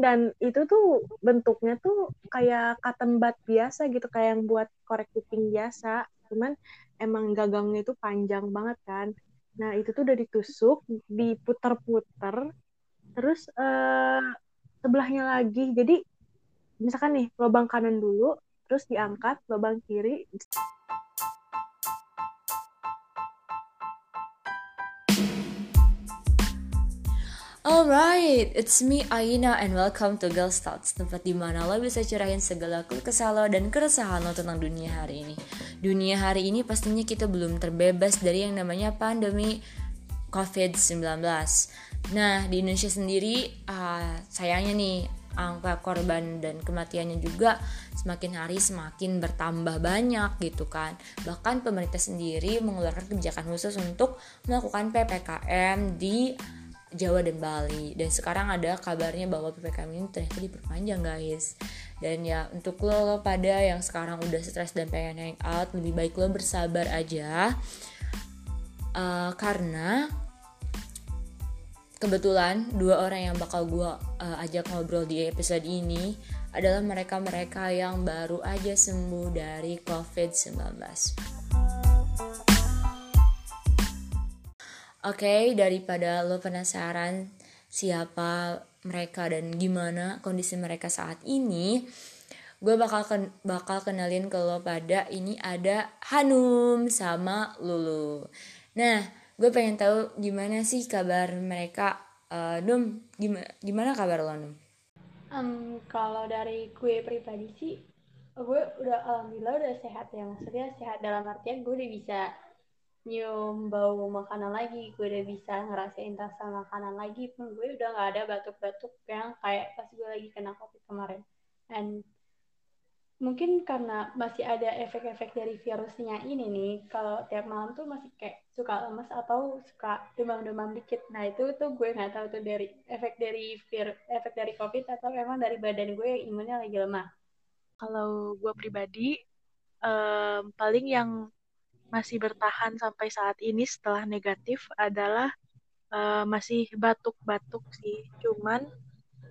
dan itu tuh bentuknya tuh kayak cotton bud biasa gitu kayak yang buat korek kuping biasa. Cuman emang gagangnya itu panjang banget kan. Nah itu tuh udah ditusuk diputer-puter terus uh, sebelahnya lagi. Jadi misalkan nih lubang kanan dulu terus diangkat lubang kiri Alright, it's me Aina and welcome to Girl Thoughts Tempat di mana lo bisa curahin segala kesal lo dan keresahan lo tentang dunia hari ini. Dunia hari ini pastinya kita belum terbebas dari yang namanya pandemi COVID-19 Nah, di Indonesia sendiri uh, sayangnya nih angka korban dan kematiannya juga semakin hari semakin bertambah banyak gitu kan. Bahkan pemerintah sendiri mengeluarkan kebijakan khusus untuk melakukan PPKM di Jawa dan Bali. Dan sekarang ada kabarnya bahwa PPKM ini ternyata diperpanjang guys. Dan ya untuk lo, lo pada yang sekarang udah stres dan pengen hang out lebih baik lo bersabar aja. Uh, karena kebetulan dua orang yang bakal gue uh, ajak ngobrol di episode ini adalah mereka-mereka yang baru aja sembuh dari COVID-19. Oke, okay, daripada lo penasaran siapa mereka dan gimana kondisi mereka saat ini, gue bakal ken bakal kenalin ke lo pada ini ada Hanum sama Lulu. Nah, gue pengen tahu gimana sih kabar mereka. Uh, Num, gimana gimana kabar lo Num? Um, kalau dari gue pribadi sih, gue udah alhamdulillah udah sehat ya maksudnya sehat dalam artian gue udah bisa nyium bau makanan lagi gue udah bisa ngerasain rasa makanan lagi pun gue udah nggak ada batuk-batuk yang kayak pas gue lagi kena covid kemarin. And mungkin karena masih ada efek-efek dari virusnya ini nih kalau tiap malam tuh masih kayak suka lemes atau suka demam-demam dikit. Nah itu tuh gue nggak tahu tuh dari efek dari vir efek dari covid atau emang dari badan gue yang imunnya lagi lemah. Kalau gue pribadi um, paling yang masih bertahan sampai saat ini setelah negatif adalah uh, masih batuk-batuk sih. Cuman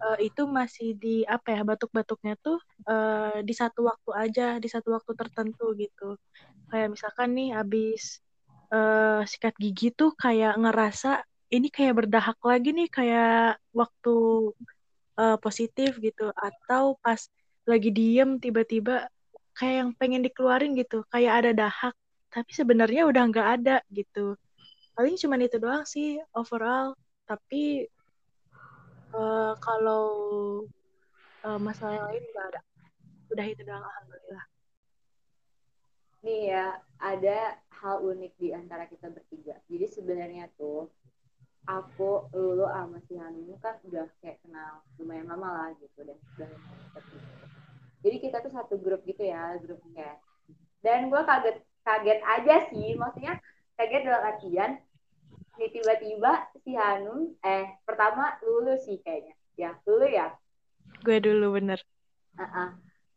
uh, itu masih di apa ya batuk-batuknya tuh uh, di satu waktu aja, di satu waktu tertentu gitu. Kayak misalkan nih abis uh, sikat gigi tuh kayak ngerasa ini kayak berdahak lagi nih kayak waktu uh, positif gitu atau pas lagi diem tiba-tiba kayak yang pengen dikeluarin gitu kayak ada dahak tapi sebenarnya udah nggak ada gitu. Paling cuma itu doang sih overall. Tapi uh, kalau uh, masalah yang lain nggak ada. Udah itu doang alhamdulillah. Nih ya ada hal unik di antara kita bertiga. Jadi sebenarnya tuh aku Lulu sama si Hanum kan udah kayak kenal lumayan lama lah gitu. Dan sudah jadi kita tuh satu grup gitu ya grup dan gue kaget kaget aja sih. Maksudnya kaget dalam artian nih tiba-tiba si Hanum eh pertama lulu sih kayaknya. Ya lulu ya? Gue dulu bener. Uh -uh.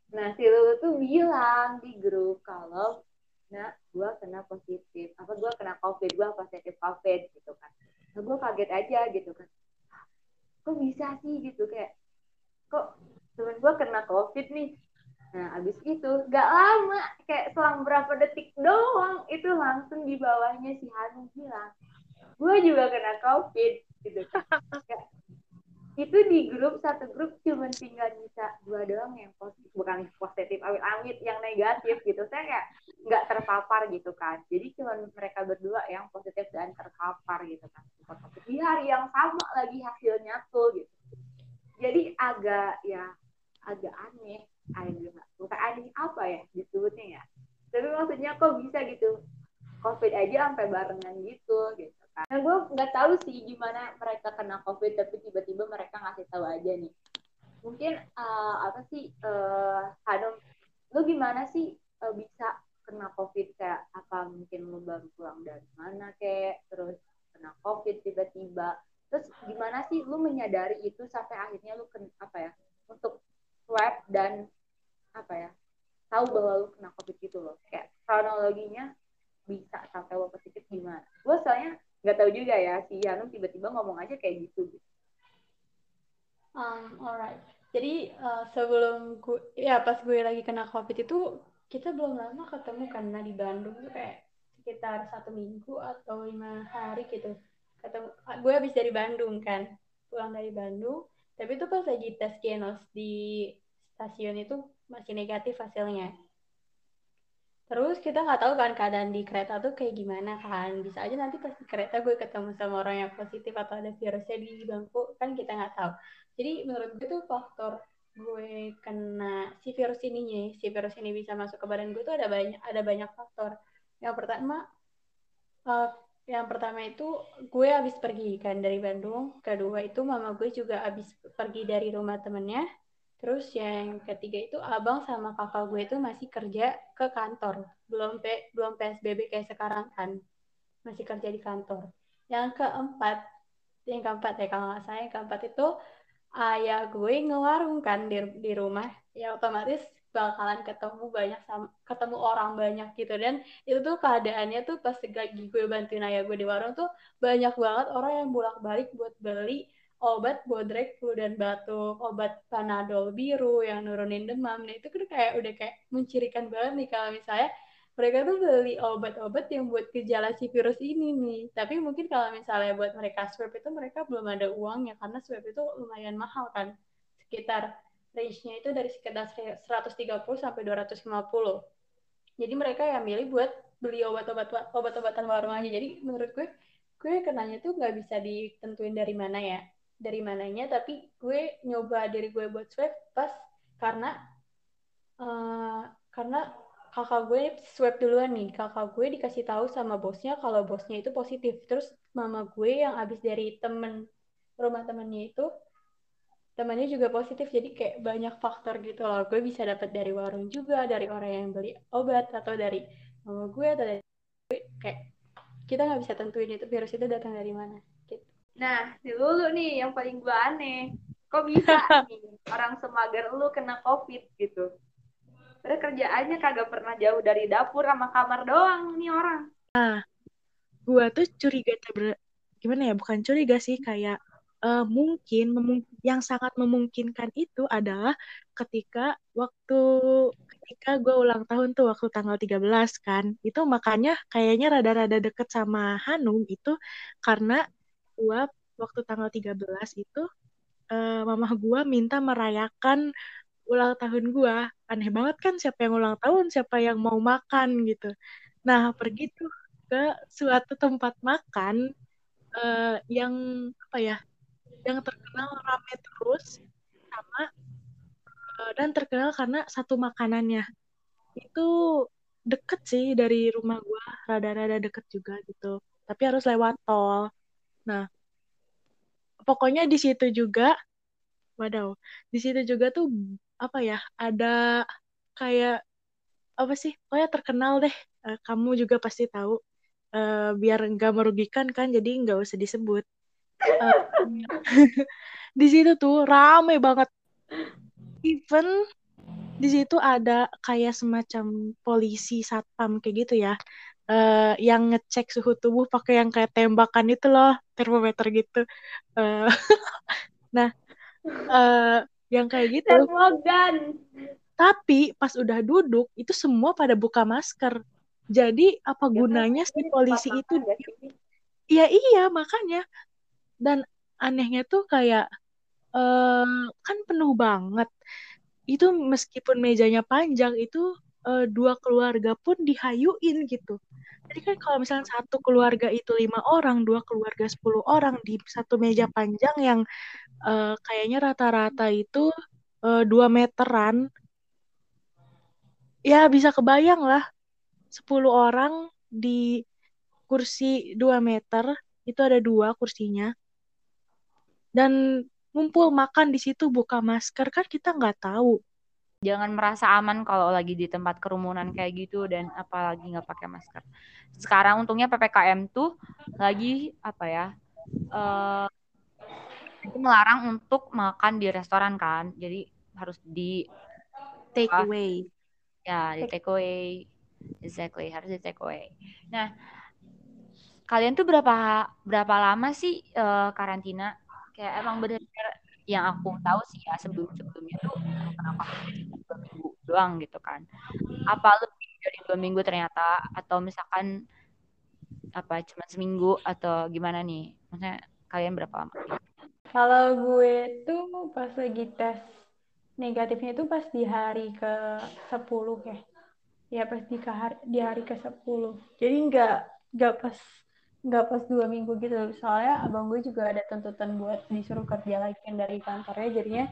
nah si lulu tuh bilang di grup kalau nah gue kena positif. Apa gue kena covid gue positif covid gitu kan. Nah gue kaget aja gitu kan. Kok bisa sih? Gitu kayak kok temen gue kena covid nih Nah, abis itu gak lama, kayak selang berapa detik doang, itu langsung di bawahnya si Hanum bilang, gue juga kena COVID, gitu. itu di grup, satu grup cuma tinggal bisa dua doang yang positif, bukan positif, amit-amit, yang negatif gitu. Saya kayak nggak terpapar gitu kan. Jadi cuma mereka berdua yang positif dan terpapar gitu kan. Di hari yang sama lagi hasilnya tuh gitu. Jadi agak ya agak aneh aneh bukan aneh apa ya disebutnya ya? Tapi maksudnya kok bisa gitu? Covid aja sampai barengan gitu gitu kan. Nah gue nggak tahu sih gimana mereka kena covid tapi tiba-tiba mereka ngasih tahu aja nih. Mungkin uh, apa sih uh, Hanum lu gimana sih uh, bisa kena covid? Kayak apa mungkin lu baru pulang dari mana kayak terus kena covid tiba-tiba. Terus gimana sih lu menyadari itu sampai akhirnya lu kena apa ya untuk swab dan apa ya tahu bahwa lu kena covid gitu loh kayak kronologinya bisa sampai lo positif gimana gue soalnya nggak tahu juga ya si Hanum tiba-tiba ngomong aja kayak gitu Um, alright. Jadi uh, sebelum gue, ya pas gue lagi kena covid itu kita belum lama ketemu karena di Bandung tuh kayak sekitar satu minggu atau lima hari gitu. Ketemu, gue habis dari Bandung kan, pulang dari Bandung. Tapi itu pas lagi tes genos di stasiun itu masih negatif hasilnya. Terus kita nggak tahu kan keadaan di kereta tuh kayak gimana kan. Bisa aja nanti pas di kereta gue ketemu sama orang yang positif atau ada virusnya di bangku kan kita nggak tahu. Jadi menurut gue tuh faktor gue kena si virus ininya, si virus ini bisa masuk ke badan gue tuh ada banyak ada banyak faktor. Yang pertama uh, yang pertama itu gue habis pergi kan dari Bandung. Kedua itu mama gue juga habis pergi dari rumah temennya Terus yang ketiga itu abang sama kakak gue itu masih kerja ke kantor. Belum P, belum PSBB kayak sekarang kan. Masih kerja di kantor. Yang keempat, yang keempat ya kalau nggak salah, yang keempat itu ayah gue ngewarung kan di, di rumah. Ya otomatis bakalan ketemu banyak sama, ketemu orang banyak gitu dan itu tuh keadaannya tuh pas lagi gue bantuin ayah gue di warung tuh banyak banget orang yang bolak balik buat beli obat bodrek flu dan batuk, obat panadol biru yang nurunin demam. Nah itu kan kayak udah kayak mencirikan banget nih kalau misalnya mereka tuh beli obat-obat yang buat gejala si virus ini nih. Tapi mungkin kalau misalnya buat mereka swab itu mereka belum ada uangnya karena swab itu lumayan mahal kan. Sekitar range-nya itu dari sekitar 130 sampai 250. Jadi mereka yang milih buat beli obat-obat obat-obatan warung aja. Jadi menurut gue gue kenanya tuh nggak bisa ditentuin dari mana ya dari mananya tapi gue nyoba diri gue buat swab pas karena uh, karena kakak gue swab duluan nih. Kakak gue dikasih tahu sama bosnya kalau bosnya itu positif. Terus mama gue yang abis dari temen rumah temennya itu temannya juga positif. Jadi kayak banyak faktor gitu loh. Gue bisa dapat dari warung juga dari orang yang beli obat atau dari mama gue atau dari gue kayak kita nggak bisa tentuin itu virus itu datang dari mana Nah, si Lulu nih yang paling gue aneh. Kok bisa nih orang semager lu kena COVID gitu? Padahal kerjaannya kagak pernah jauh dari dapur sama kamar doang nih orang. Nah, gue tuh curiga gimana ya? Bukan curiga sih, kayak uh, mungkin yang sangat memungkinkan itu adalah ketika waktu ketika gue ulang tahun tuh waktu tanggal 13 kan itu makanya kayaknya rada-rada deket sama Hanum itu karena gue waktu tanggal 13 itu uh, mamah gue minta merayakan ulang tahun gue. Aneh banget kan siapa yang ulang tahun, siapa yang mau makan gitu. Nah, pergi tuh ke suatu tempat makan uh, yang apa ya? yang terkenal rame terus sama uh, dan terkenal karena satu makanannya. Itu deket sih dari rumah gue, rada-rada deket juga gitu. Tapi harus lewat tol. Nah, pokoknya di situ juga, wadaw, di situ juga tuh apa ya, ada kayak apa sih, pokoknya terkenal deh. Uh, kamu juga pasti tahu. Uh, biar nggak merugikan kan, jadi nggak usah disebut. Uh, di situ tuh rame banget. Even di situ ada kayak semacam polisi satpam kayak gitu ya uh, yang ngecek suhu tubuh pakai yang kayak tembakan itu loh termometer gitu. Uh, nah uh, yang kayak gitu. Termogan. Tapi pas udah duduk itu semua pada buka masker. Jadi apa ya, gunanya si polisi itu iya iya makanya. Dan anehnya tuh kayak uh, kan penuh banget. Itu meskipun mejanya panjang itu uh, dua keluarga pun dihayuin gitu. Jadi kan kalau misalnya satu keluarga itu lima orang, dua keluarga sepuluh orang di satu meja panjang yang uh, kayaknya rata-rata itu uh, dua meteran, ya bisa kebayang lah sepuluh orang di kursi dua meter itu ada dua kursinya dan ngumpul makan di situ buka masker kan kita nggak tahu jangan merasa aman kalau lagi di tempat kerumunan kayak gitu dan apalagi nggak pakai masker. Sekarang untungnya ppkm tuh lagi apa ya? Uh, itu melarang untuk makan di restoran kan, jadi harus di take uh, away. Ya, di take away. Exactly, harus di take away. Nah, kalian tuh berapa berapa lama sih uh, karantina? Kayak emang benar-benar yang aku tahu sih ya sebelum sebelumnya tuh kena covid dua minggu doang gitu kan. Apa lebih dari dua minggu ternyata? Atau misalkan apa cuma seminggu? Atau gimana nih? Maksudnya kalian berapa lama? Kalau gue tuh pas lagi tes negatifnya itu pas di hari ke 10 ya ya pas di, hari, di hari ke 10 jadi nggak nggak pas nggak pas dua minggu gitu. Soalnya abang gue juga ada tuntutan buat disuruh kerja lagi dari kantornya. Jadinya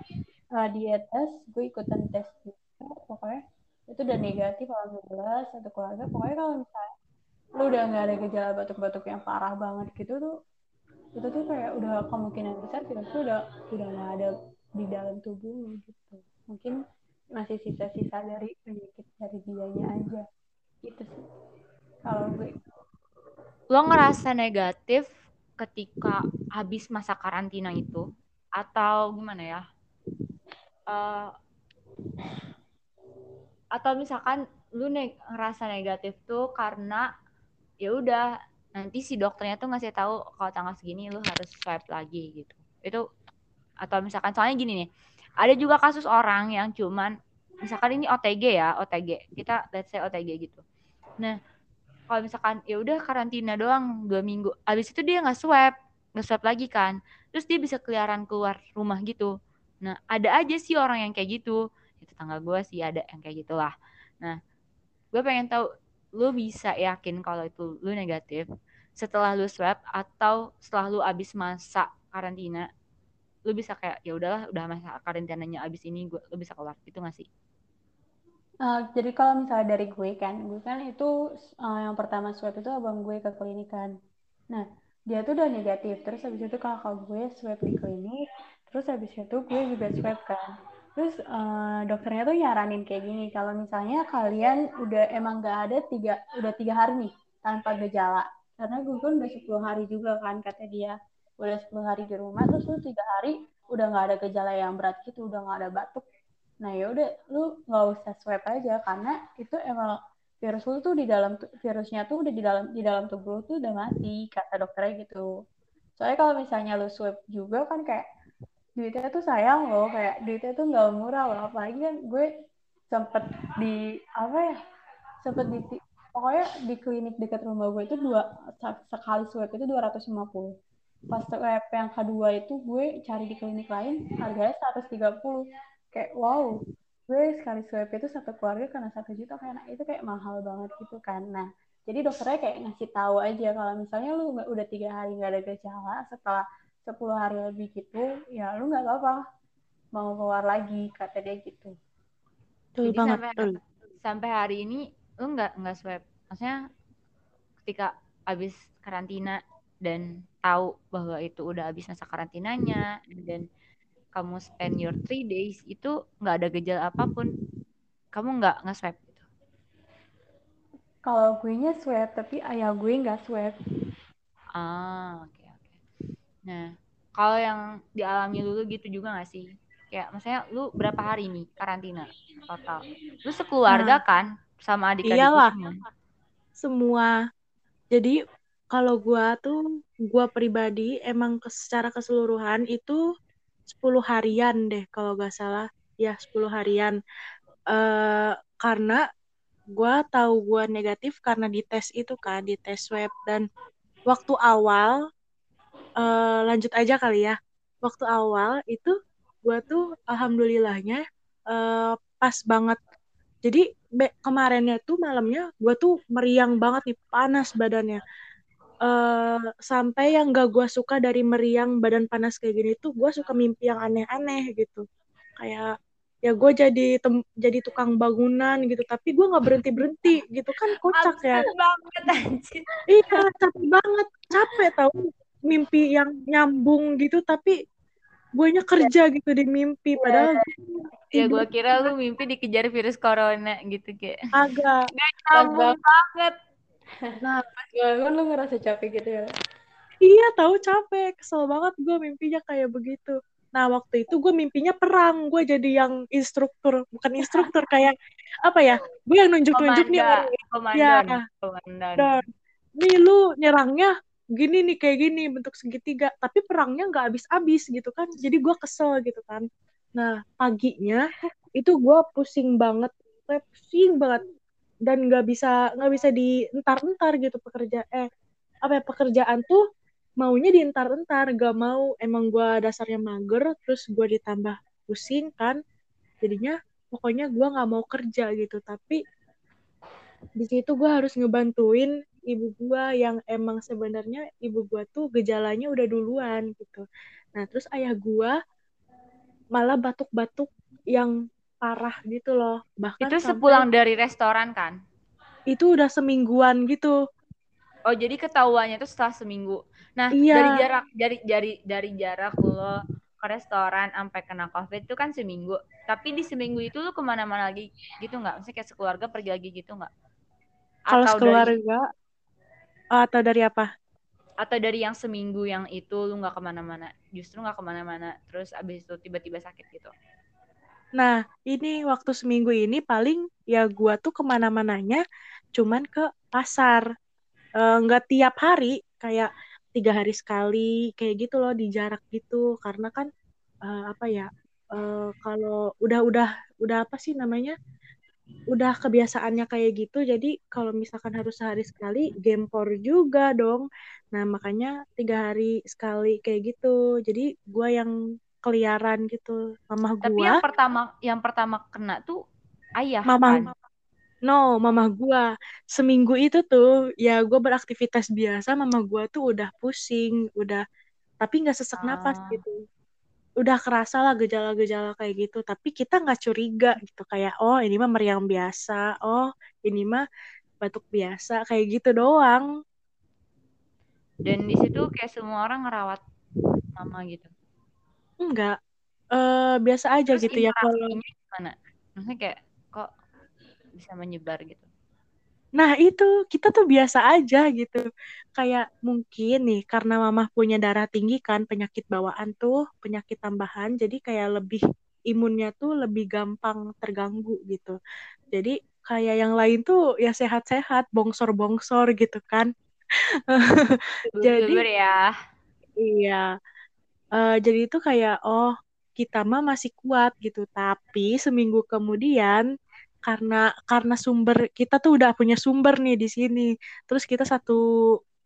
uh, dia tes gue ikutan tes juga pokoknya. Itu udah negatif alhamdulillah satu keluarga. Pokoknya kalau misalnya lu udah nggak ada gejala batuk-batuk yang parah banget gitu tuh itu tuh kayak udah kemungkinan besar virus tuh udah udah nggak ada di dalam tubuh gitu. Mungkin masih sisa-sisa dari penyakit dari dianya aja. Gitu sih. Kalau gue lo ngerasa negatif ketika habis masa karantina itu? Atau gimana ya? Uh, atau misalkan lu ne ngerasa negatif tuh karena ya udah nanti si dokternya tuh ngasih tahu kalau tanggal segini lu harus swab lagi gitu. Itu atau misalkan soalnya gini nih ada juga kasus orang yang cuman misalkan ini OTG ya OTG kita let's say OTG gitu. Nah kalau misalkan ya udah karantina doang dua minggu. Abis itu dia nggak swab nggak swab lagi kan. Terus dia bisa keliaran keluar rumah gitu. Nah ada aja sih orang yang kayak gitu. Itu tangga gue sih ada yang kayak gitulah. Nah gue pengen tahu lu bisa yakin kalau itu lu negatif setelah lu swab atau setelah lu abis masa karantina? Lu bisa kayak ya udahlah udah masa karantinanya abis ini gue lu bisa keluar. Itu gak sih Uh, jadi kalau misalnya dari gue kan, gue kan itu uh, yang pertama swab itu abang gue ke klinik kan. Nah, dia tuh udah negatif. Terus habis itu kakak gue swab di klinik. Terus habis itu gue juga swab kan. Terus uh, dokternya tuh nyaranin kayak gini, kalau misalnya kalian udah emang gak ada tiga, udah tiga hari nih tanpa gejala. Karena gue kan udah 10 hari juga kan kata dia. Udah 10 hari di rumah, terus lu tiga hari udah gak ada gejala yang berat gitu, udah gak ada batuk, Nah ya udah lu nggak usah swab aja karena itu emang virus lu tuh di dalam virusnya tuh udah di dalam di dalam tubuh lu tuh udah mati kata dokternya gitu. Soalnya kalau misalnya lu swab juga kan kayak duitnya tuh sayang loh kayak duitnya tuh nggak murah loh. Apalagi kan gue sempet di apa ya sempet di pokoknya di klinik dekat rumah gue itu dua sekali swab itu 250 pas swab yang kedua itu gue cari di klinik lain harganya 130 kayak wow gue sekali swab itu satu keluarga karena satu juta kayak itu kayak mahal banget gitu kan. Nah jadi dokternya kayak ngasih tahu aja kalau misalnya lu udah tiga hari nggak ada gejala setelah sepuluh hari lebih gitu ya lu nggak apa-apa mau keluar lagi kata dia gitu. Betul jadi banget, sampai betul. sampai hari ini lu nggak nggak swab maksudnya ketika habis karantina dan tahu bahwa itu udah habis masa karantinanya dan kamu spend your three days itu nggak ada gejala apa pun. Kamu nggak nggak swab gitu. Kalau gue nya swab tapi ayah gue nggak swab ah oke okay, oke. Okay. nah kalau yang dialami dulu gitu juga nggak sih? Kayak maksudnya lu berapa hari nih karantina total? Lu sekeluarga nah, kan? Sama adik-adik iyalah. semua? Jadi kalau gua tuh gua pribadi emang secara keseluruhan itu 10 harian deh kalau gak salah. Ya 10 harian. Uh, karena gue tahu gue negatif karena di tes itu kan di tes swab. Dan waktu awal uh, lanjut aja kali ya. Waktu awal itu gue tuh alhamdulillahnya uh, pas banget. Jadi kemarinnya tuh malamnya gue tuh meriang banget nih panas badannya uh, sampai yang gak gue suka dari meriang badan panas kayak gini tuh gue suka mimpi yang aneh-aneh gitu. Kayak ya gue jadi tem jadi tukang bangunan gitu tapi gue nggak berhenti berhenti gitu. Kan kocak ya. Banget iya capek banget. Capek tau mimpi yang nyambung gitu tapi gue nya kerja gitu di mimpi. Iya. padahal ya gue kira lu mimpi dikejar virus corona gitu kayak agak. Nyambung banget Nah, pas bangun lu ngerasa capek gitu ya? Iya, tahu capek. Kesel banget gue mimpinya kayak begitu. Nah, waktu itu gue mimpinya perang. Gue jadi yang instruktur. Bukan instruktur, kayak apa ya? Gue yang nunjuk-nunjuk nih orang. Komandan. Ya. Komandan. Dan, nih lu nyerangnya gini nih kayak gini bentuk segitiga tapi perangnya nggak habis-habis gitu kan jadi gue kesel gitu kan nah paginya itu gue pusing banget gue pusing banget dan nggak bisa nggak bisa dientar-entar gitu pekerja eh apa ya pekerjaan tuh maunya dientar-entar gak mau. Emang gue dasarnya mager terus gue ditambah pusing kan. Jadinya pokoknya gue nggak mau kerja gitu. Tapi di situ gue harus ngebantuin ibu gue yang emang sebenarnya ibu gue tuh gejalanya udah duluan gitu. Nah terus ayah gue malah batuk-batuk yang parah gitu loh bahkan Itu sampai- sepulang dari restoran kan? itu udah semingguan gitu Oh jadi ketahuannya itu setelah seminggu. Nah Iya. dari jarak dari dari dari jarak lo ke restoran sampai kena covid itu kan seminggu. Tapi di seminggu itu lu ke mana-mana lagi gitu nggak? Maksudnya kayak sekeluarga pergi lagi gitu nggak? kalau Atau dari sekeluarga atau dari apa atau dari yang seminggu yang itu lu nggak ke mana-mana, justru nggak ke mana-mana, terus abis itu tiba-tiba sakit gitu. Nah, ini waktu seminggu ini paling ya gua tuh ke mana-mananya cuman ke pasar. Eh, Nggak tiap hari, kayak tiga hari sekali, kayak gitu loh di jarak gitu. Karena kan eh, apa ya? eh, kalau udah-udah udah apa sih namanya? Udah kebiasaannya kayak gitu. Jadi kalau misalkan harus sehari sekali, gempor juga dong. Nah, makanya tiga hari sekali kayak gitu. Jadi gua yang keliaran gitu. Mamah Tapi gua yang pertama yang pertama kena tuh ayah Mama- kan? No, mama gua seminggu itu tuh ya gua beraktivitas biasa, mama gua tuh udah pusing, udah tapi nggak sesak napas Ah. gitu. Udah kerasa lah gejala-gejala kayak gitu, tapi kita nggak curiga gitu kayak oh ini mah meriang biasa, oh ini mah batuk biasa kayak gitu doang. Dan di situ kayak semua orang ngerawat mama gitu. Enggak. Eh biasa aja Terus gitu ya kalau gimana? Maksudnya kayak kok bisa menyebar gitu. Nah, itu kita tuh biasa aja gitu. Kayak mungkin nih karena mama punya darah tinggi kan, penyakit bawaan tuh, penyakit tambahan, jadi kayak lebih imunnya tuh lebih gampang terganggu gitu. Jadi kayak yang lain tuh ya sehat-sehat, bongsor-bongsor gitu kan. Jadi- ya. Iya. Eh, jadi itu kayak oh kita mah masih kuat gitu. Tapi seminggu kemudian karena karena sumber kita tuh udah punya sumber nih di sini. Terus kita satu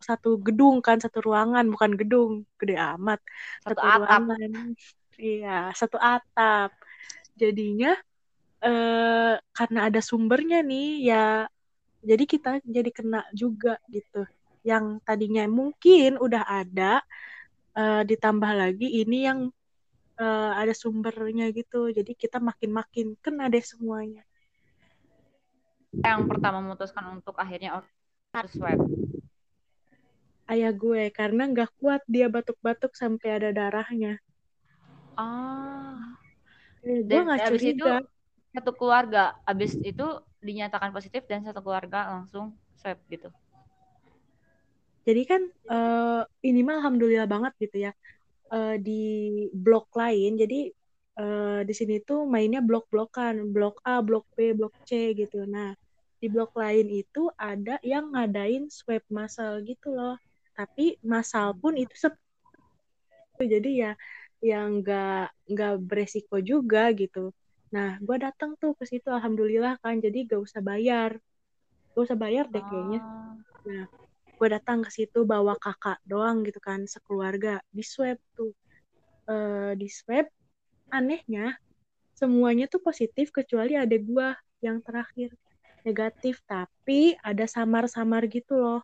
satu gedung kan, satu ruangan, bukan gedung, gede amat. Satu atap. ruangan. Iya, satu atap. Jadinya eh karena ada sumbernya nih ya jadi kita jadi kena juga gitu. Yang tadinya mungkin udah ada eh, ditambah lagi ini yang eh, ada sumbernya gitu. Jadi kita makin-makin kena deh semuanya. Yang pertama memutuskan untuk akhirnya harus swab. Ayah gue karena nggak kuat dia batuk-batuk sampai ada darahnya. Ah. Eh, gue Dan nggak abis itu curiga. satu keluarga abis itu dinyatakan positif dan satu keluarga langsung swab gitu. Jadi kan eh, ini mah alhamdulillah banget gitu ya. Eh, di blok lain, jadi eh, di sini tuh mainnya blok-blokan, blok A, blok B, blok C gitu. Nah, di blok lain itu ada yang ngadain swab massal gitu loh. Tapi massal pun itu sepi. Jadi ya yang nggak nggak beresiko juga gitu. Nah, gue datang tuh ke situ, alhamdulillah kan. Jadi gak usah bayar, gak usah bayar deh kayaknya Ah. Gue datang ke situ bawa kakak doang gitu kan sekeluarga. Di swab tuh. Eh di swab anehnya semuanya tuh positif kecuali ada gue yang terakhir. Negatif tapi ada samar-samar gitu loh.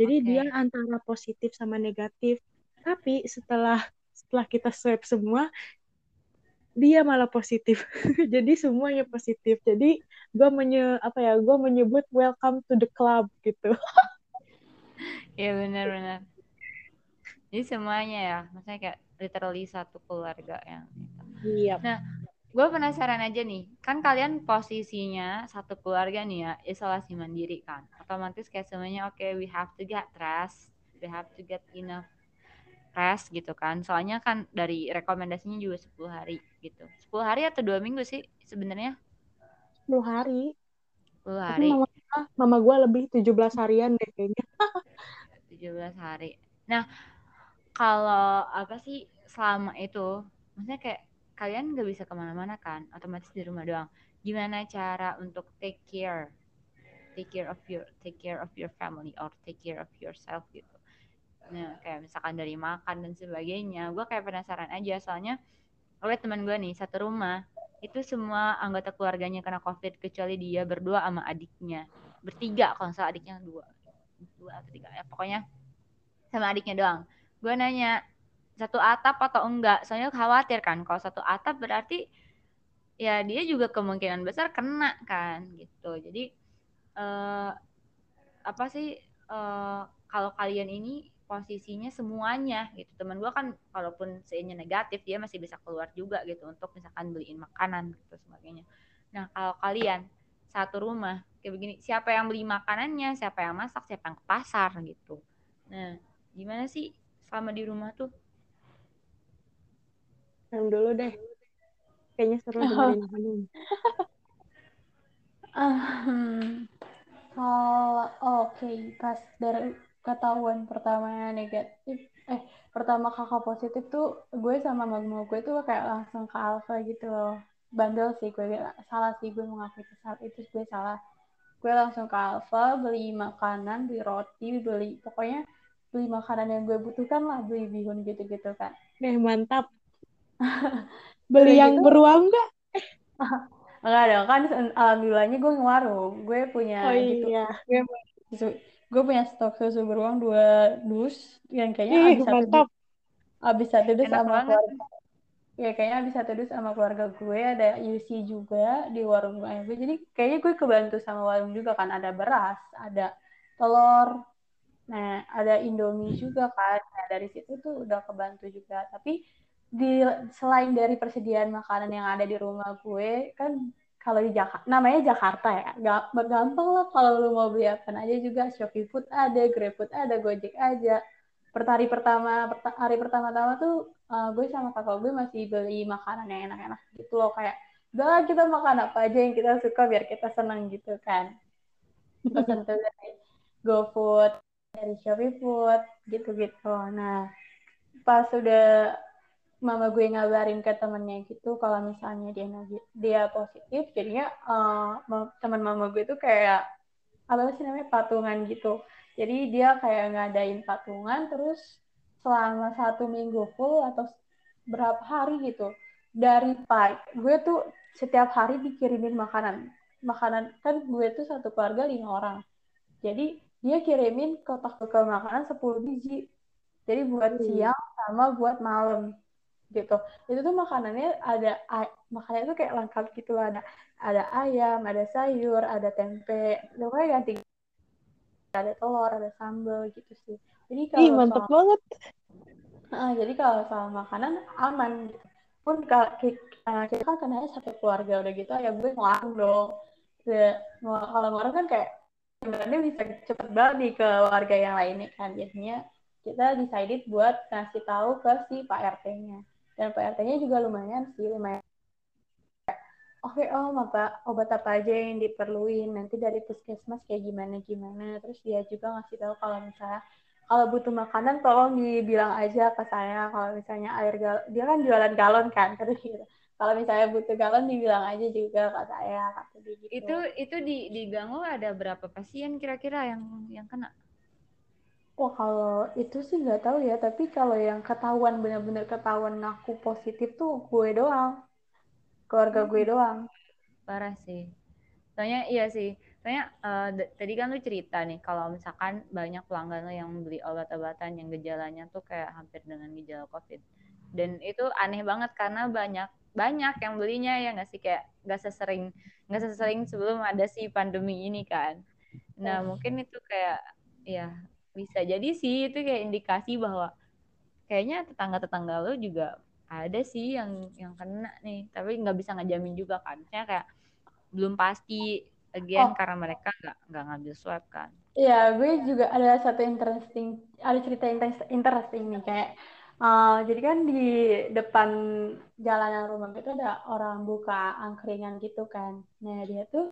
Jadi Oke. dia antara positif sama negatif. Tapi setelah setelah kita swab semua dia malah positif. Jadi semuanya positif. Jadi gue menye apa ya gue menyebut welcome to the club gitu Iya benar-benar. Jadi semuanya ya, maksudnya kayak literally satu keluarga yang itu. iya Gue penasaran aja nih, kan kalian posisinya satu keluarga nih ya, isolasi mandiri kan. Otomatis kayak semuanya oke, we have to get rest, we have to get enough rest gitu kan. Soalnya kan dari rekomendasinya juga 10 hari gitu. 10 hari atau dua minggu sih sebenarnya? 10 hari 10 Tapi hari, mama, mama gue lebih 17 harian deh kayaknya. 17 hari. Nah, kalau apa sih selama itu, maksudnya kayak kalian nggak bisa ke mana-mana kan, otomatis di rumah doang. Gimana cara untuk take care, take care of your, take care of your family or take care of yourself gitu. Nah, kayak misalkan dari makan dan sebagainya, gue kayak penasaran aja soalnya oleh teman gue nih satu rumah itu semua anggota keluarganya kena covid kecuali dia berdua sama adiknya bertiga kalau salah adiknya dua dua atau tiga ya pokoknya sama adiknya doang. Gue nanya satu atap atau enggak? Soalnya khawatir kan kalau satu atap berarti ya dia juga kemungkinan besar kena kan gitu. Jadi eh, apa sih eh, kalau kalian ini posisinya semuanya gitu. Teman gue kan kalaupun seinya negatif dia masih bisa keluar juga gitu untuk misalkan beliin makanan gitu sebagainya. Nah kalau kalian satu rumah. Kayak begini siapa yang beli makanannya siapa yang masak siapa yang ke pasar gitu. Nah gimana sih selama di rumah tuh? Yang dulu deh. Kayaknya seru dengerin Hanum Um, kalau oke okay. pas dari ketahuan pertamanya negatif eh pertama kakak positif tuh gue sama mama gue tuh kayak langsung ke Alfa gitu loh bandel sih gue salah sih gue mengakui saat itu gue salah gue langsung ke Alfa beli makanan beli roti beli pokoknya beli makanan yang gue butuhkan lah beli bihun gitu-gitu kan deh mantap beli yang gitu, beruang enggak Enggak dong, kan alhamdulillahnya gue ngewarung. Gue punya oh, gitu. Iya. Gue, gue punya stok susu beruang dua dus yang kayaknya Ih, habis mantap. satu dus, habis satu dus Enak sama banget. keluarga. Ya kayaknya habis satu dus sama keluarga gue ada UC juga di warung gue. Jadi kayaknya gue kebantu sama warung juga kan ada beras, ada telur, nah ada Indomie juga kan. Nah dari situ tuh udah kebantu juga. Tapi di selain dari persediaan makanan yang ada di rumah gue kan kalau di Jakarta namanya Jakarta ya gak gampang lah kalau lu mau beli apa aja juga Shopee Food ada GrabFood ada Gojek aja pertari pertama hari pertama-tama tuh uh, gue sama kakak gue masih beli makanan yang enak-enak gitu loh. Kayak udah kita makan apa aja yang kita suka biar kita senang gitu kan. Pesan tuh dari GoFood dari Shopee Food gitu-gitu. Nah pas udah mama gue ngabarin ke temennya gitu kalau misalnya dia dia positif jadinya uh, teman mama gue tuh kayak apa sih namanya patungan gitu jadi dia kayak ngadain patungan terus selama satu minggu full atau berapa hari gitu. Dari pagi gue tuh setiap hari dikirimin makanan. Makanan kan gue tuh satu keluarga lima orang. Jadi dia kirimin kotak bekal makanan 10 biji. Jadi buat hmm. siang sama buat malam gitu. Itu tuh makanannya ada makanannya tuh kayak lengkap gitu. Ada ada ayam ada sayur ada tempe. Pokoknya ganti ada telur ada sambal gitu sih. Jadi kalau Ih, mantep soal, banget. Uh, jadi kalau soal makanan aman gitu. Pun kalau kita kan kenanya satu keluarga udah gitu ya gue ngelarang dong. Kalau ngelarang kan kayak sebenarnya bisa cepet banget nih ke warga yang lainnya kan. Jadinya kita decided buat ngasih tahu ke si Pak RT-nya dan PRT-nya juga lumayan sih lumayan oke okay, oh apa obat apa aja yang diperluin? Nanti dari puskesmas kayak gimana gimana? Terus dia juga ngasih tahu kalau misalnya kalau butuh makanan tolong dibilang aja ke saya. Kalau misalnya air gal dia kan jualan galon kan terus gitu. Kalau misalnya butuh galon dibilang aja juga ke saya kata gitu. Itu itu di di gang ada berapa pasien kira-kira yang yang kena? Wah kalau itu sih nggak tahu ya, tapi kalau yang ketahuan benar-benar ketahuan ngaku positif tuh gue doang, keluarga gue doang. Parah sih. Soalnya iya sih, soalnya uh, tadi kan lu cerita nih kalau misalkan banyak pelanggan lo yang beli obat-obatan yang gejalanya tuh kayak hampir dengan gejala COVID. Dan itu aneh banget karena banyak banyak yang belinya ya nggak sih kayak nggak sesering nggak sesering sebelum ada si pandemi ini kan. Nah mungkin itu kayak ya bisa jadi sih itu kayak indikasi bahwa kayaknya tetangga-tetangga lo juga ada sih yang yang kena nih tapi nggak bisa ngejamin juga kan Maksudnya kayak belum pasti again oh. karena mereka nggak nggak ngambil swab kan Iya, gue juga ada satu interesting, ada cerita interesting nih kayak, uh, jadi kan di depan jalanan rumah itu ada orang buka angkringan gitu kan. Nah dia tuh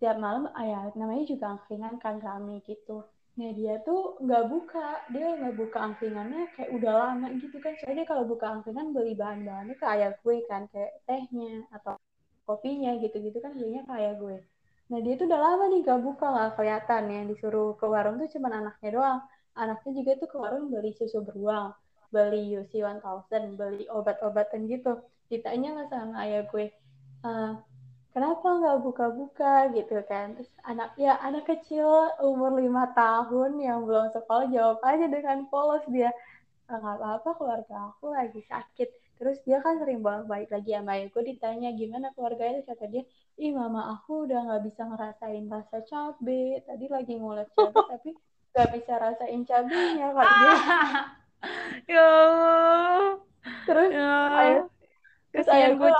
tiap malam, ah ya namanya juga angkringan kan rame gitu Nah dia tuh nggak buka, dia nggak buka angkringannya kayak udah lama gitu kan. Soalnya kalau buka angkringan beli bahan-bahannya kayak gue kan, kayak tehnya atau kopinya gitu-gitu kan belinya kayak gue. Nah dia tuh udah lama nih gak buka nggak kelihatan yang disuruh ke warung tuh cuma anaknya doang. Anaknya juga tuh ke warung beli susu beruang, beli UC 1000, beli obat-obatan gitu. Ditanya nggak sama ayah gue, uh, kenapa nggak buka-buka gitu kan? Terus anak ya anak kecil umur lima tahun yang belum sekolah jawab aja dengan polos dia "Ah, nggak apa-apa keluarga aku lagi sakit. Terus dia kan sering bolak balik lagi sama ayahku ditanya gimana keluarganya kata dia ih mama aku udah nggak bisa ngerasain rasa cabe tadi lagi ngulek cabe tapi nggak bisa rasain cabenya kata dia. Ya terus ya ayah terus ayah gue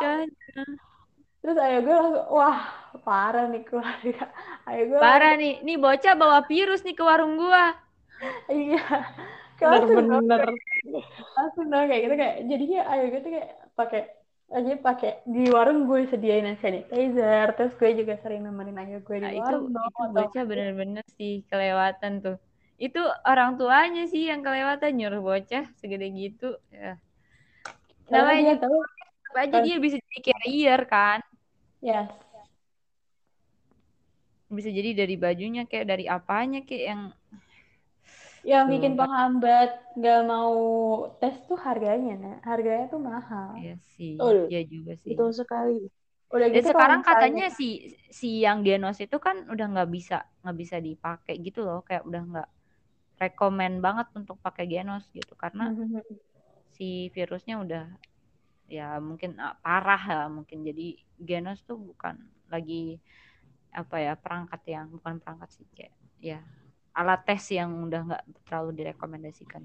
terus ayah gue langsung wah parah nih keluarga ayah gue parah nih nih bocah bawa virus nih ke warung gua iya langsung bener-bener langsung dong kayak gitu kayak jadinya ayah gue tuh kayak pakai aja pakai di warung gue sediain hand sanitizer terus gue juga sering nemenin ayah gue di Nah, itu warung itu bocah bener-bener sih kelewatan tuh. Itu orang tuanya sih yang kelewatan nyuruh bocah segede gitu. Ya. Namanya tahu tetap aja dia bisa jadi carrier kan. Ya Bisa jadi dari bajunya kayak dari apanya kayak yang yang Tuh, bikin penghambat nggak mau tes tuh harganya nah harganya tuh mahal. Ya sih, Betul. ya juga sih. betul sekali. Udah Dan gitu kalau sekarang misalnya katanya si si yang diagnos itu kan udah nggak bisa nggak bisa dipakai gitu loh, kayak udah nggak rekomen banget untuk pakai genos gitu. Karena si virusnya udah ya mungkin ah, parah ya mungkin. Jadi genos tuh bukan lagi apa ya perangkat yang bukan perangkat sih kayak ya alat tes yang udah nggak terlalu direkomendasikan.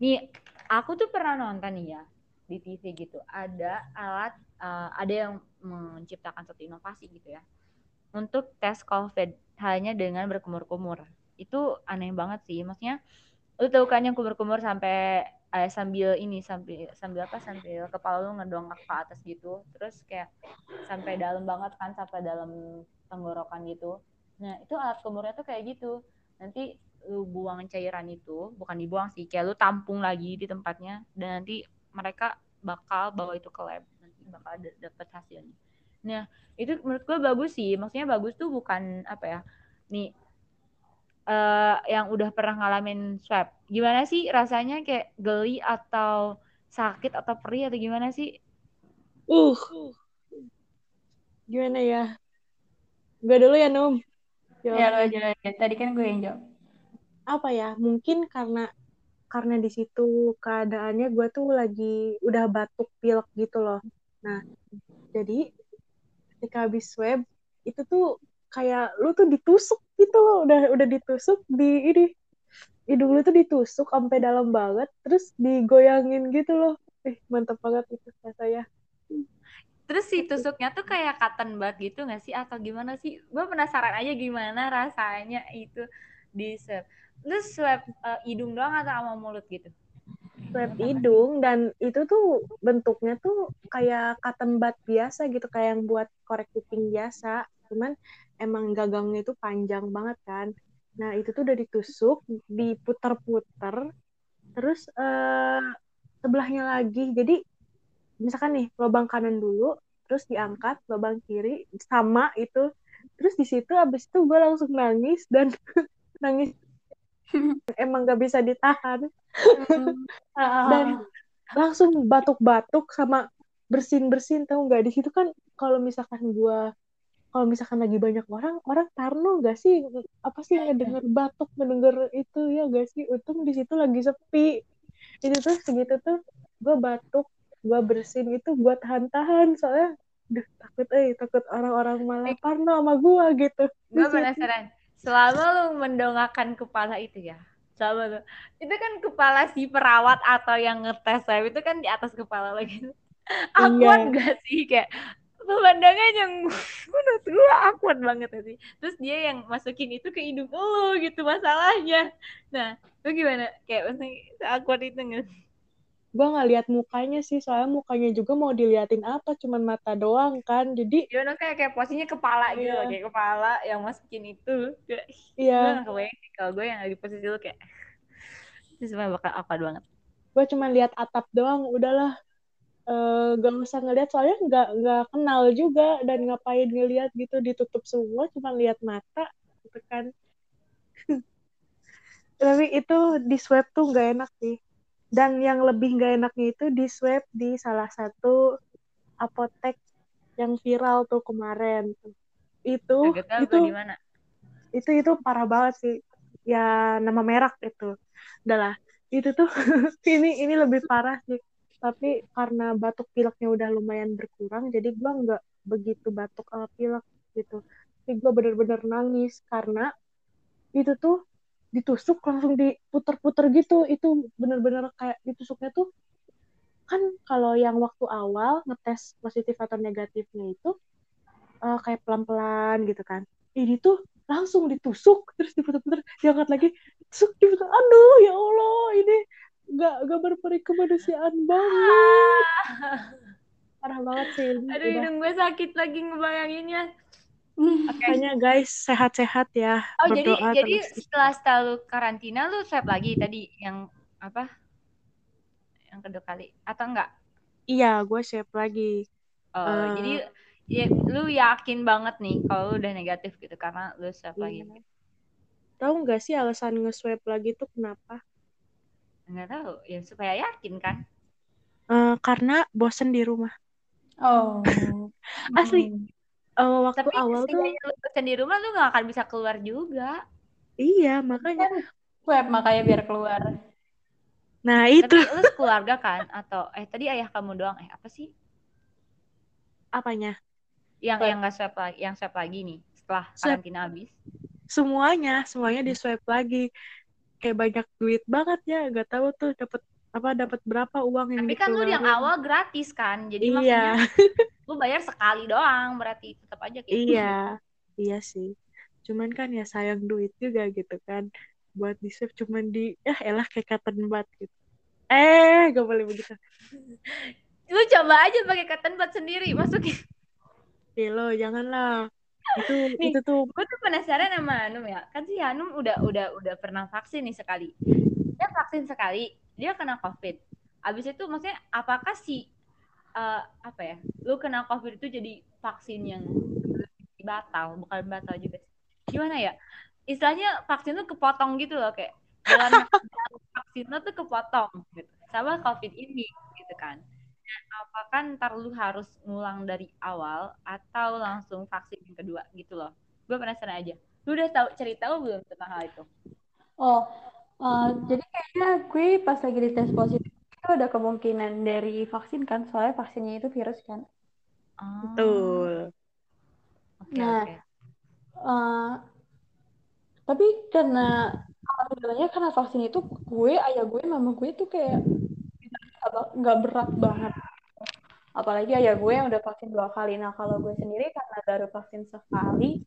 Nih aku tuh pernah nonton nih ya di TV gitu. Ada alat uh, ada yang menciptakan satu inovasi gitu ya untuk tes COVID hanya dengan berkumur-kumur. Itu aneh banget sih maksudnya lu tahu kan yang kumur-kumur sampai eh, sambil ini sambil sambil apa sambil kepala lu ngedongak ke atas gitu. Terus kayak sampai dalam banget kan sampai dalam tenggorokan gitu. Nah itu alat kumurnya tuh kayak gitu. Nanti lu buang cairan itu bukan dibuang sih kayak lu tampung lagi di tempatnya dan nanti mereka bakal bawa itu ke lab. Nanti bakal ada dapat hasilnya. Nah itu menurut gue bagus sih. Maksudnya bagus tuh bukan apa ya nih uh, yang udah pernah ngalamin swab. Gimana sih rasanya kayak geli atau sakit atau perih atau gimana sih? Uh. Gimana ya? Gue dulu ya Num. Ya lo aja aja tadi kan gue yang jawab. Apa ya? Mungkin karena karena di situ keadaannya gue tuh lagi udah batuk pilek gitu loh. Nah jadi ketika habis swab itu tuh kayak lu tuh ditusuk gitu loh udah udah ditusuk di ini hidung lu tuh ditusuk sampai dalam banget terus digoyangin gitu loh. Eh mantap banget itu saya terus si tusuknya tuh kayak cotton bud gitu gak sih? Atau gimana sih? Gue penasaran aja gimana rasanya itu di swab. Terus swab uh, hidung doang atau sama mulut gitu? Swab hidung dan itu tuh bentuknya tuh kayak cotton bud biasa gitu kayak yang buat korek kuping biasa cuman emang gagangnya itu panjang banget kan. Nah itu tuh udah ditusuk diputer-puter terus uh, sebelahnya lagi. Jadi misalkan nih lubang kanan dulu terus diangkat lubang kiri sama itu. Terus di situ abis itu gue langsung nangis dan nangis. Emang gak bisa ditahan. Dan langsung batuk-batuk sama bersin-bersin tahu nggak? Di situ kan kalau misalkan gue kalau misalkan lagi banyak orang orang parno gak sih? Apa sih ngedenger batuk ngedenger itu ya gak sih? Untung di situ lagi sepi. Itu tuh segitu tuh gue batuk gue bersin itu gue tahan-tahan. Soalnya duh takut eh takut orang-orang malah parno sama gue gitu. Gue penasaran selama lu mendongakkan kepala itu ya selama lu itu kan kepala si perawat atau yang ngetes itu kan di atas kepala lagi. Akuat iya. gak sih? Kayak pemandangan yang menurut gue akuat banget sih. Terus dia yang masukin itu ke hidung lu gitu masalahnya. Nah lu gimana? Kayak maksudnya akuat itu nggak? Gue nggak lihat mukanya sih soalnya mukanya juga mau diliatin apa cuman mata doang kan. Jadi Gimana kayak kayak posisinya kepala gitu Iya. kayak kepala yang masukin itu. Iya. Gue gak kalau gue yang lagi posisi lu kayak. Itu sebenarnya bakal awkward banget. gue cuman lihat atap doang udahlah eh gak usah ngeliat soalnya nggak nggak kenal juga dan ngapain ngeliat gitu ditutup semua cuma lihat mata gitu kan. Tapi itu di swab tuh nggak enak sih. Dan yang lebih nggak enaknya itu di swab di salah satu apotek yang viral tuh kemarin. Itu Gak tau itu itu itu parah banget sih. Ya nama merek itu. Udahlah itu tuh ini ini lebih parah sih tapi karena batuk pileknya udah lumayan berkurang jadi gua nggak begitu batuk sama pilek gitu. Tapi gua bener-bener nangis karena itu tuh ditusuk langsung diputer-puter gitu. Itu bener-bener kayak ditusuknya tuh kan kalau yang waktu awal ngetes positif atau negatifnya itu eh, kayak pelan-pelan gitu kan. Ini tuh langsung ditusuk terus diputer-puter diangkat lagi tusuk diputer aduh ya Allah ini nggak nggak berperi kemanusiaan banget parah banget sih ini Aduh hidung gue sakit lagi ngebayanginnya. Oke. makanya guys sehat-sehat ya Oh jadi berdoa jadi terus setelah setelah lu karantina lu swab lagi tadi yang apa? Yang kedua kali atau enggak? iya gue save lagi Oh, Eh. jadi ya, lu yakin banget nih kalau lu udah negatif gitu karena lu swab lagi. Iya. tahu nggak sih alasan nge-swab lagi tuh kenapa Enggak tahu, ya supaya yakin kan. Eh, karena bosen di rumah Oh. Asli. Hmm. Eh, waktu Tapi awal tuh lu bosan di rumah lu gak akan bisa keluar juga. iya makanya Kan web makanya biar keluar. nah itu Tapi lu keluarga kan atau eh tadi ayah kamu doang eh apa sih? apanya Yang Swab. yang nggak swab lagi, yang swab lagi nih setelah Swab. karantina habis. semuanya semuanya di swipe lagi kayak banyak duit banget ya nggak tahu tuh dapat apa dapat berapa uang yang Tapi kan lu yang dikeluarin. awal gratis kan. Jadi iya maksudnya lu bayar sekali doang berarti tetap aja gitu. iya iya sih cuman kan ya sayang duit juga gitu kan buat di save cuman di ya elah kayak cotton bud gitu eh gak boleh begitu Lu coba aja pakai cotton bud sendiri masukin. Eh, lo janganlah itu Nih. itu tuh gue tuh penasaran sama Hanum ya. Kan si Hanum udah udah udah pernah vaksin nih sekali. Dia vaksin sekali dia kena covid. Abis itu maksudnya apakah si eh, apa ya lu kena covid itu jadi vaksin yang batal? Bukan batal juga gimana ya? Istilahnya vaksin tuh kepotong gitu loh kayak jalan vaksin tuh kepotong gitu. Sama covid ini gitu kan apakah ntar lu harus ngulang dari awal atau langsung vaksin yang kedua gitu loh? Gue penasaran aja. Lu udah tahu cerita lu belum tentang hal itu? Oh, eh, jadi kayaknya gue pas lagi dites positif itu ada kemungkinan dari vaksin kan, soalnya vaksinnya itu virus kan. oh betul. Oke Nah. oke. Eh, tapi karena alhamdulillahnya karena vaksin itu gue, ayah gue, mama gue tuh kayak nggak berat banget. Apalagi ayah gue yang udah vaksin dua kali. Nah kalau gue sendiri karena baru vaksin sekali,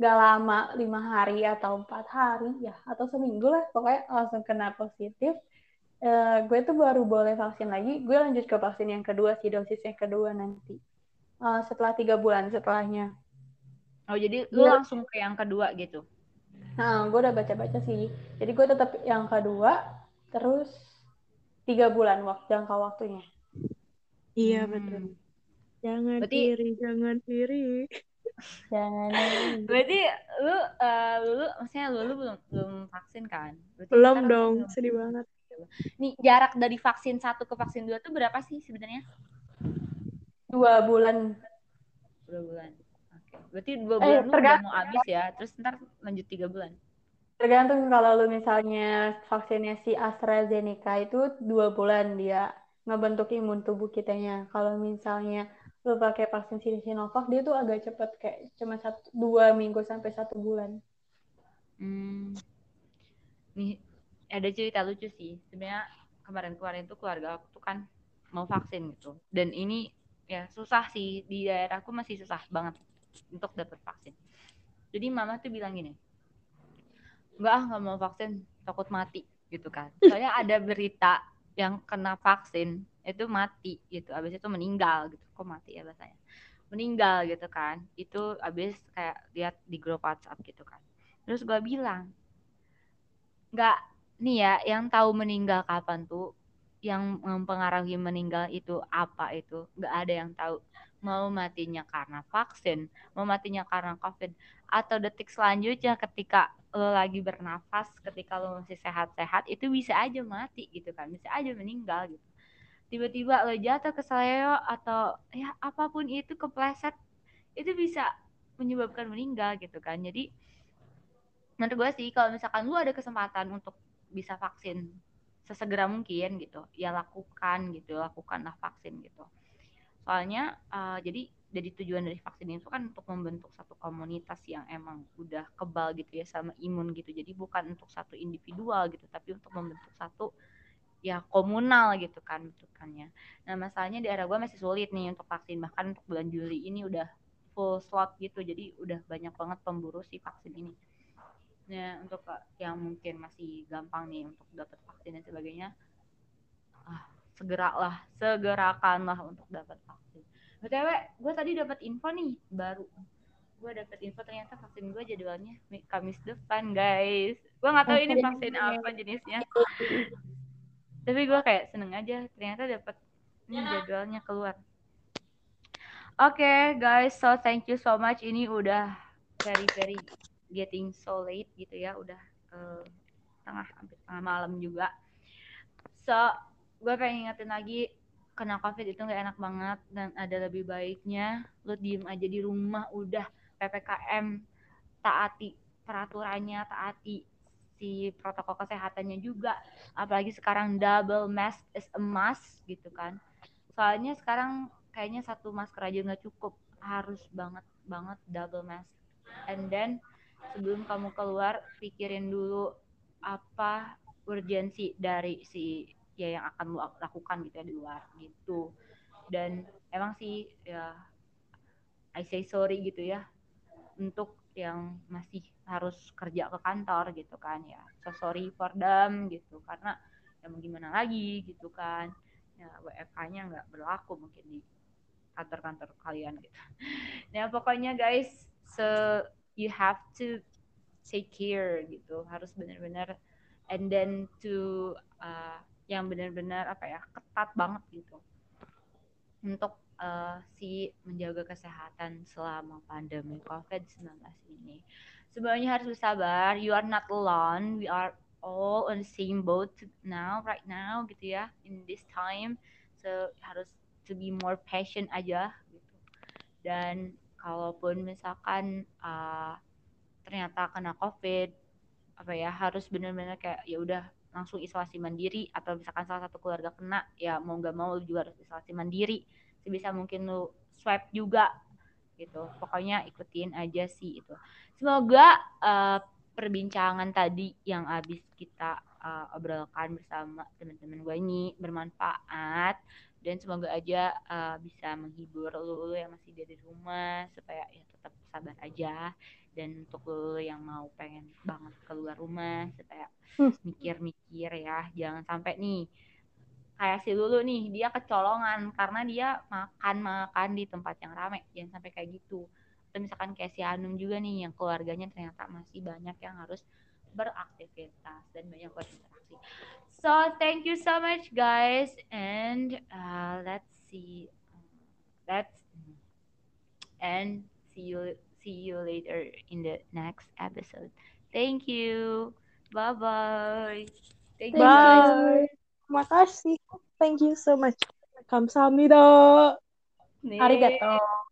nggak lama lima hari atau empat hari ya atau seminggu lah pokoknya langsung kena positif. Eh, gue tuh baru boleh vaksin lagi. Gue lanjut ke vaksin yang kedua sih dosis yang kedua nanti. Eh, setelah tiga bulan setelahnya. oh jadi lu Iya. langsung ke yang kedua gitu Nah, gue udah baca-baca sih. Jadi gue tetap yang kedua, terus tiga bulan waktu jangka waktunya. iya Hmm. betul jangan Berarti- iri jangan iri Jangan. berarti lu eh, lu maksudnya lu, lu belum belum vaksin kan Berarti belum dong belum. sedih banget nih jarak dari vaksin satu ke vaksin dua tuh berapa sih sebenarnya Dua bulan. dua bulan oke berarti dua Eh, bulan lu udah mau habis ya terus ntar lanjut tiga bulan Tergantung kalau lu misalnya vaksinnya si AstraZeneca itu dua bulan dia ngebentuk imun tubuh kitanya. Kalau misalnya lu pakai vaksin Sinovac dia tuh agak cepet kayak cuma satu dua minggu sampai satu bulan. Hmm. Nih ada cerita lucu sih. Sebenarnya kemarin-kemarin tuh keluarga aku tuh kan mau vaksin gitu. Dan ini ya susah sih di daerahku masih susah banget untuk dapat vaksin. Jadi mama tuh bilang gini, enggak ah nggak mau vaksin takut mati gitu kan. Soalnya ada berita yang kena vaksin itu mati gitu. Abis itu meninggal gitu. Kok mati ya bahasanya? Meninggal gitu kan. Itu abis kayak lihat di grup WhatsApp gitu kan. Terus gue bilang nggak nih ya yang tahu meninggal kapan tuh yang mempengaruhi meninggal itu apa itu nggak ada yang tahu. Mau matinya karena vaksin mau matinya karena covid atau detik selanjutnya ketika lo lagi bernafas ketika lo masih sehat-sehat itu bisa aja mati gitu kan bisa aja meninggal gitu. Tiba-tiba lo jatuh ke seleo atau ya apa pun itu kepleset itu bisa menyebabkan meninggal gitu kan. Jadi menurut gue sih kalau misalkan lu ada kesempatan untuk bisa vaksin sesegera mungkin gitu ya lakukan gitu lakukanlah vaksin gitu soalnya uh, jadi jadi tujuan dari vaksin itu kan untuk membentuk satu komunitas yang emang udah kebal gitu ya sama imun gitu. Jadi bukan untuk satu individual gitu tapi untuk membentuk satu ya komunal gitu kan bentukannya. Nah masalahnya di era gue masih sulit nih untuk vaksin. Bahkan untuk bulan Juli ini udah full slot gitu. Jadi udah banyak banget pemburu si vaksin ini. Nah untuk yang mungkin masih gampang nih untuk dapat vaksin dan sebagainya ah segeralah segerakanlah untuk dapat vaksin. Btw gue tadi dapat info nih baru. Gue dapet info ternyata vaksin gue jadwalnya Kamis depan guys. Gue nggak tahu ini vaksin apa jenisnya. Tapi gue kayak seneng aja ternyata dapet ini jadwalnya keluar. Oke okay, guys so thank you so much. Ini udah very very getting so late gitu ya udah uh, tengah hampir tengah malam juga. So gue pengen ingetin lagi kena covid itu nggak enak banget dan ada lebih baiknya lu diem aja di rumah udah. Ppkm taati peraturannya taati si protokol kesehatannya juga. Apalagi sekarang double mask is a must gitu kan. Soalnya sekarang kayaknya satu masker aja nggak cukup. Harus banget banget double mask. And then sebelum kamu keluar pikirin dulu apa urgensi dari si ya yang akan lu lakukan gitu ya di luar gitu. Dan emang sih ya I say sorry gitu ya untuk yang masih harus kerja ke kantor gitu kan ya. So sorry for them gitu karena ya mau gimana lagi gitu kan. Ya WFH-nya nggak berlaku mungkin di kantor-kantor kalian gitu. Nah pokoknya guys so you have to take care gitu. Harus benar-benar and then to uh, yang benar-benar apa ya ketat banget gitu untuk uh, si menjaga kesehatan selama pandemi COVID-19 ini. Sebenarnya harus bersabar. You are not alone. We are all on the same boat now, right now, gitu ya, in this time. So harus to be more patient aja gitu. Dan kalaupun misalkan uh, ternyata kena COVID, apa ya harus benar-benar kayak ya udah langsung isolasi mandiri atau misalkan salah satu keluarga kena ya mau nggak mau juga harus isolasi mandiri. Sebisa mungkin lu swab juga gitu. Pokoknya ikutin aja sih itu. Semoga uh, perbincangan tadi yang habis kita uh, obrolkan bersama teman-teman gue ini bermanfaat. Dan semoga aja uh, bisa menghibur lu, lu yang masih di rumah supaya ya tetap sabar aja dan untuk lo yang mau pengen banget keluar rumah supaya hmm. mikir-mikir ya jangan sampai nih kayak si Lulu nih dia kecolongan karena dia makan makan di tempat yang ramai jangan sampai kayak gitu atau misalkan kayak si Hanum juga nih yang keluarganya ternyata masih banyak yang harus beraktivitas dan banyak berinteraksi so thank you so much guys and uh, let's see let's and see you see you later in the next episode. Thank you. Bye bye. Thank you. Bye. Terima kasih. Thank you so much. Kamsahamnida. Arigato.